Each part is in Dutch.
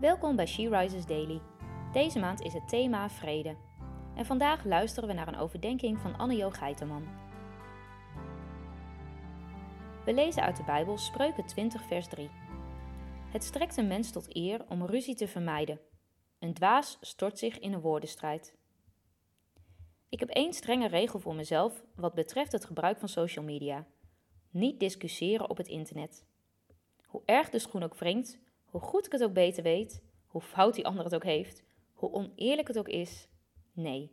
Welkom bij She Rises Daily. Deze maand is het thema vrede. En vandaag luisteren we naar een overdenking van Anne-Jo Geiterman. We lezen uit de Bijbel Spreuken 20 vers 3. Het strekt een mens tot eer om ruzie te vermijden. Een dwaas stort zich in een woordenstrijd. Ik heb één strenge regel voor mezelf wat betreft het gebruik van social media. Niet discussiëren op het internet. Hoe erg de schoen ook wringt, hoe goed ik het ook beter weet, hoe fout die ander het ook heeft, hoe oneerlijk het ook is, nee.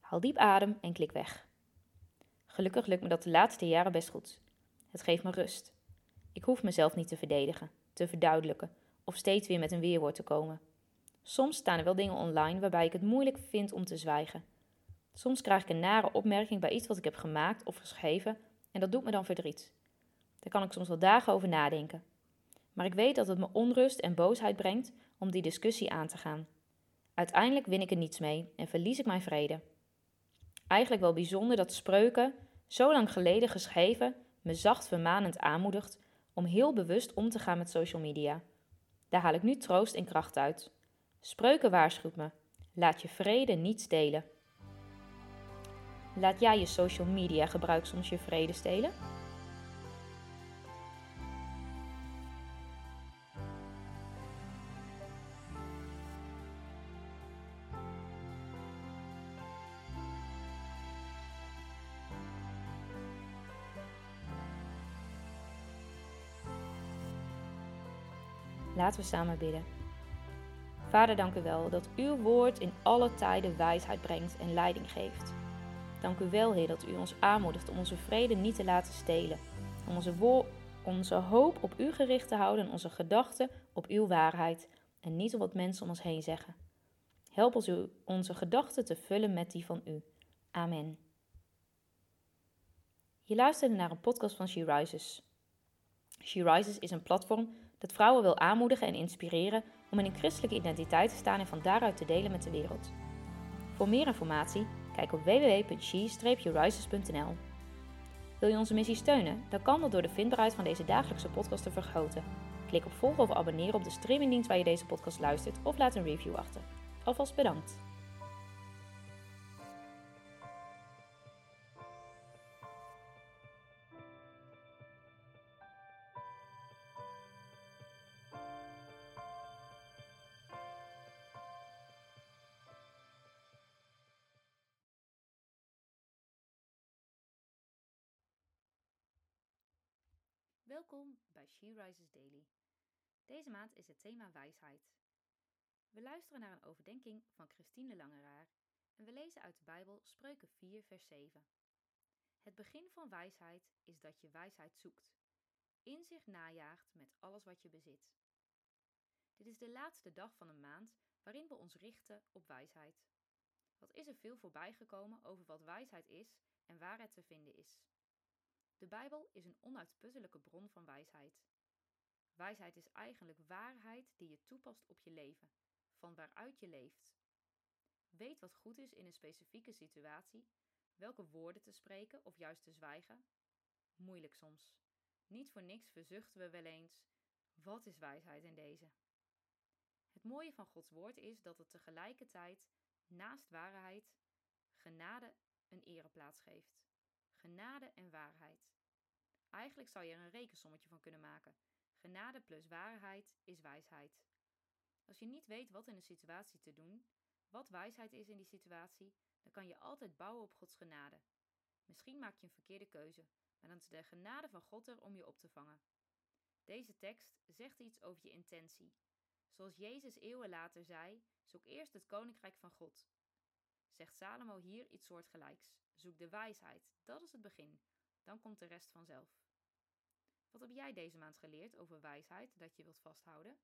Haal diep adem en klik weg. Gelukkig lukt me dat de laatste jaren best goed. Het geeft me rust. Ik hoef mezelf niet te verdedigen, te verduidelijken of steeds weer met een weerwoord te komen. Soms staan er wel dingen online waarbij ik het moeilijk vind om te zwijgen. Soms krijg ik een nare opmerking bij iets wat ik heb gemaakt of geschreven en dat doet me dan verdriet. Daar kan ik soms wel dagen over nadenken. Maar ik weet dat het me onrust en boosheid brengt om die discussie aan te gaan. Uiteindelijk win ik er niets mee en verlies ik mijn vrede. Eigenlijk wel bijzonder dat spreuken, zo lang geleden geschreven, me zacht vermanend aanmoedigt om heel bewust om te gaan met social media. Daar haal ik nu troost en kracht uit. Spreuken waarschuwt me: laat je vrede niet stelen. Laat jij je social media gebruik soms je vrede stelen? Laten we samen bidden. Vader, dank u wel dat uw woord in alle tijden wijsheid brengt en leiding geeft. Dank u wel, Heer, dat u ons aanmoedigt om onze vrede niet te laten stelen. Om onze, onze hoop op u gericht te houden en onze gedachten op uw waarheid en niet op wat mensen om ons heen zeggen. Help ons u onze gedachten te vullen met die van u. Amen. Je luisterde naar een podcast van She Rises. She Rises is een platform dat vrouwen wil aanmoedigen en inspireren om in een christelijke identiteit te staan en van daaruit te delen met de wereld. Voor meer informatie, kijk op www.she-rises.nl. Wil je onze missie steunen? Dan kan dat door de vindbaarheid van deze dagelijkse podcast te vergroten. Klik op volgen of abonneren op de streamingdienst waar je deze podcast luistert of laat een review achter. Alvast bedankt. Welkom bij She Rises Daily. Deze maand is het thema wijsheid. We luisteren naar een overdenking van Christine Langeraar en we lezen uit de Bijbel Spreuken 4, vers 7. Het begin van wijsheid is dat je wijsheid zoekt, inzicht najaagt met alles wat je bezit. Dit is de laatste dag van een maand waarin we ons richten op wijsheid. Wat is er veel voorbijgekomen over wat wijsheid is en waar het te vinden is? De Bijbel is een onuitputtelijke bron van wijsheid. Wijsheid is eigenlijk waarheid die je toepast op je leven, van waaruit je leeft. Weet wat goed is in een specifieke situatie, welke woorden te spreken of juist te zwijgen. Moeilijk soms. Niet voor niks verzuchten we wel eens: wat is wijsheid in deze? Het mooie van Gods woord is dat het tegelijkertijd naast waarheid genade een ereplaats geeft. Genade en waarheid. Eigenlijk zou je er een rekensommetje van kunnen maken. Genade plus waarheid is wijsheid. Als je niet weet wat in een situatie te doen, wat wijsheid is in die situatie, dan kan je altijd bouwen op Gods genade. Misschien maak je een verkeerde keuze, maar dan is de genade van God er om je op te vangen. Deze tekst zegt iets over je intentie. Zoals Jezus eeuwen later zei: zoek eerst het koninkrijk van God. Zegt Salomo hier iets soortgelijks. Zoek de wijsheid, dat is het begin. Dan komt de rest vanzelf. Wat heb jij deze maand geleerd over wijsheid dat je wilt vasthouden?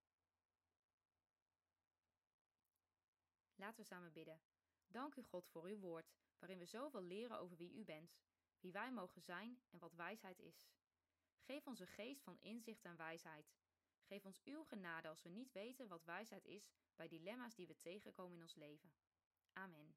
Laten we samen bidden. Dank u God voor uw woord, waarin we zoveel leren over wie u bent, wie wij mogen zijn en wat wijsheid is. Geef ons een geest van inzicht en wijsheid. Geef ons uw genade als we niet weten wat wijsheid is bij dilemma's die we tegenkomen in ons leven. Amen.